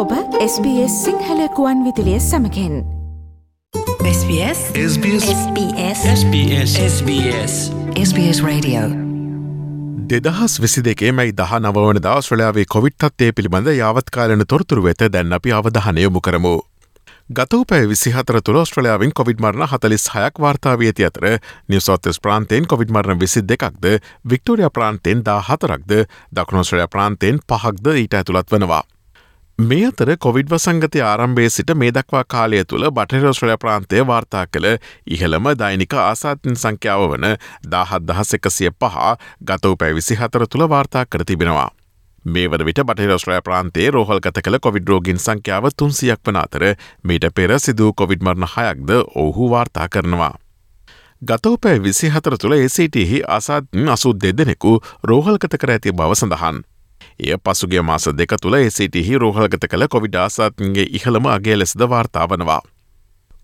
ඔබ SBS සිංහලකුවන් විදිලිය සමකෙන්. SBS SBS SBS SBS SBS SBS Radio. දෙදහස් විසි දෙකේ මැයි දහ නවවන දවස්ශ්‍රලයාාවේ කොවිට්ත්තේ පිළිබඳ යාවත්කාලන තොරතුරු වෙත දැන් අපි අවධානයමු කරමු. ගතවපෑ විසිහතර තුළ ස්ට්‍රලයාාවෙන් කොවිඩ්මරණ හතලිස් හයක් වාර්තාාව ඇති අතර නිවසෝත්තස් ප්‍රාන්තයෙන් කොවිඩ්මරණ විසි දෙකක්ද වික්ටෝරිය ප්‍රාන්තයෙන් දා හතරක්ද දකුණෝස්ට්‍රලයා ප්‍රාන්තයෙන් පහක්ද ඊට ඇතුළත් වනවා. මේ අතර කොවිඩ් වසංගතය ආරම්භේ සිට මේ දක්වා කාලය තුළ බටරෝස්ට්‍රලය ප්‍රාන්තය වාර්තා කළ ඉහළම දෛනික ආසාතින් සංඛ්‍යාව වන දාහත් දහස් එකසිය පහ ගතව පැවිසි හතර තුළ වාර්තා කර තිබෙනවා. මේ වන විට බටහිරස්ට්‍රය ප්‍රාන්තේ රෝහල්ගත කළ කොවිඩ් රෝගින් සංඛ්‍යාව තුන්සියක් වන අතර මීට පෙර සිදූ කොවිඩ් මරණ හයක්ද ඔහු වාර්තා කරනවා. ගතවපෑ විසි හතර තුළ ඒසිටහි අසාත්න් අසුත් දෙදෙනෙකු රෝහල්ගත කර ඇති බව සඳහන්. එය පසුගේ මාස දෙක තුළ ඒසිටහි රෝහල්ගත කළ කොවිඩ් ආසාත්න්ගේ ඉහළම අගේ ලෙසද වාර්තාාවනවා.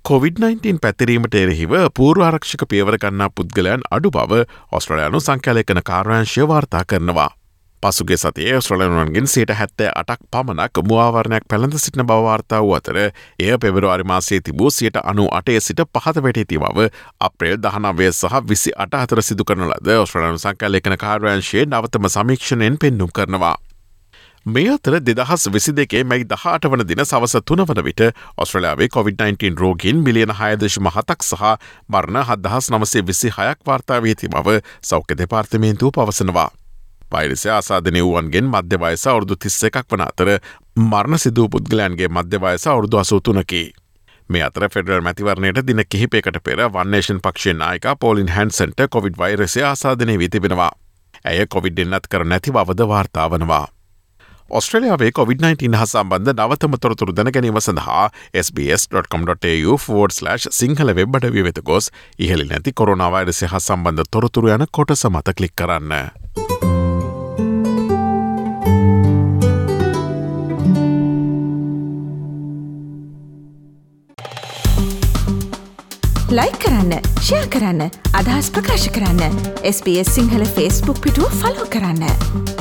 COොVID-19 පැතිරීමට එරෙහිව පූර්වාරක්ෂක පියවරගන්නා පුද්ගලයන් අඩු බව ඔස්ට්‍රලයානු සංකලයකන කාර්යංශය වාර්තා කරනවා. පසුගේ සතිය ස්්‍රලනුවන්ගෙන් සේට හැත්තෑ අටක් පමණක් මුවාවරණයක් පැළඳ සිටින බවාර්තා වූ අතර එය පෙබරවාරි මාසේ තිබූ සියට අනු අටේ සිට පහත වැටේති බව අප්‍රේල් දහනවය සහ විසි අට අතර සිදු කරන ලද ඔස්්‍රලනු සංකල්ලෙකන කාර්යංශයේ නවතම සමීක්ෂණයෙන් පෙන්නුම් කරනවා. මේ අතර දෙදහස් විසි දෙකේ මැයි දහට වන දින සවස තුන වන විට ඔස්ට්‍රලයාාවේ COොVID-19 රෝගින් මිලියන හයදශ මහතක් සහ මරණ හදහස් නමසේ විසි හයක් වාර්තාාවේ ති බව සෞඛ්‍ය දෙපාර්තමේන්තුව පවසනවා. පයිරිසය ආසාධනය වුවන්ගෙන් මධ්‍යවයස අවුරදු තිස්ස එකක් වන අතර මරණ සිදූ පුද්ගලයන්ගේ මධ්‍යවයස අවුරදු අසූතුනකි. මේ අතර ෆෙඩරල් මැතිවරණයට දින කිහිපයකට පෙර වන්නේෂන් පක්ෂයෙන් නායක පෝලින් හැන්සන්ට කොවිඩ් වෛරසය ආසාධනය විතිබෙනවා. ඇය කොවිඩ් එන්නත් කර නැති බවද වාර්තාාවනවා. ඔස්ට්‍රලියාවේ COොVID-19 හා සම්බන්ධ නවතම තොරතුරු දැනගැනීම සඳහා SBS.com.tu4/ සිංහල වෙබ්බට වෙත ගොස් ඉහලි නැති කොරුණාවයිරසය හා සම්බන්ධ තොරතුරු යන කොට සමත කලික් කරන්න. ලයි කරන්න ෂයා කරන්න අදහස් ප්‍රකාශ කරන්න SBS සිංහල ෆස්බුක් පිටුව ෆලෝ කරන්න.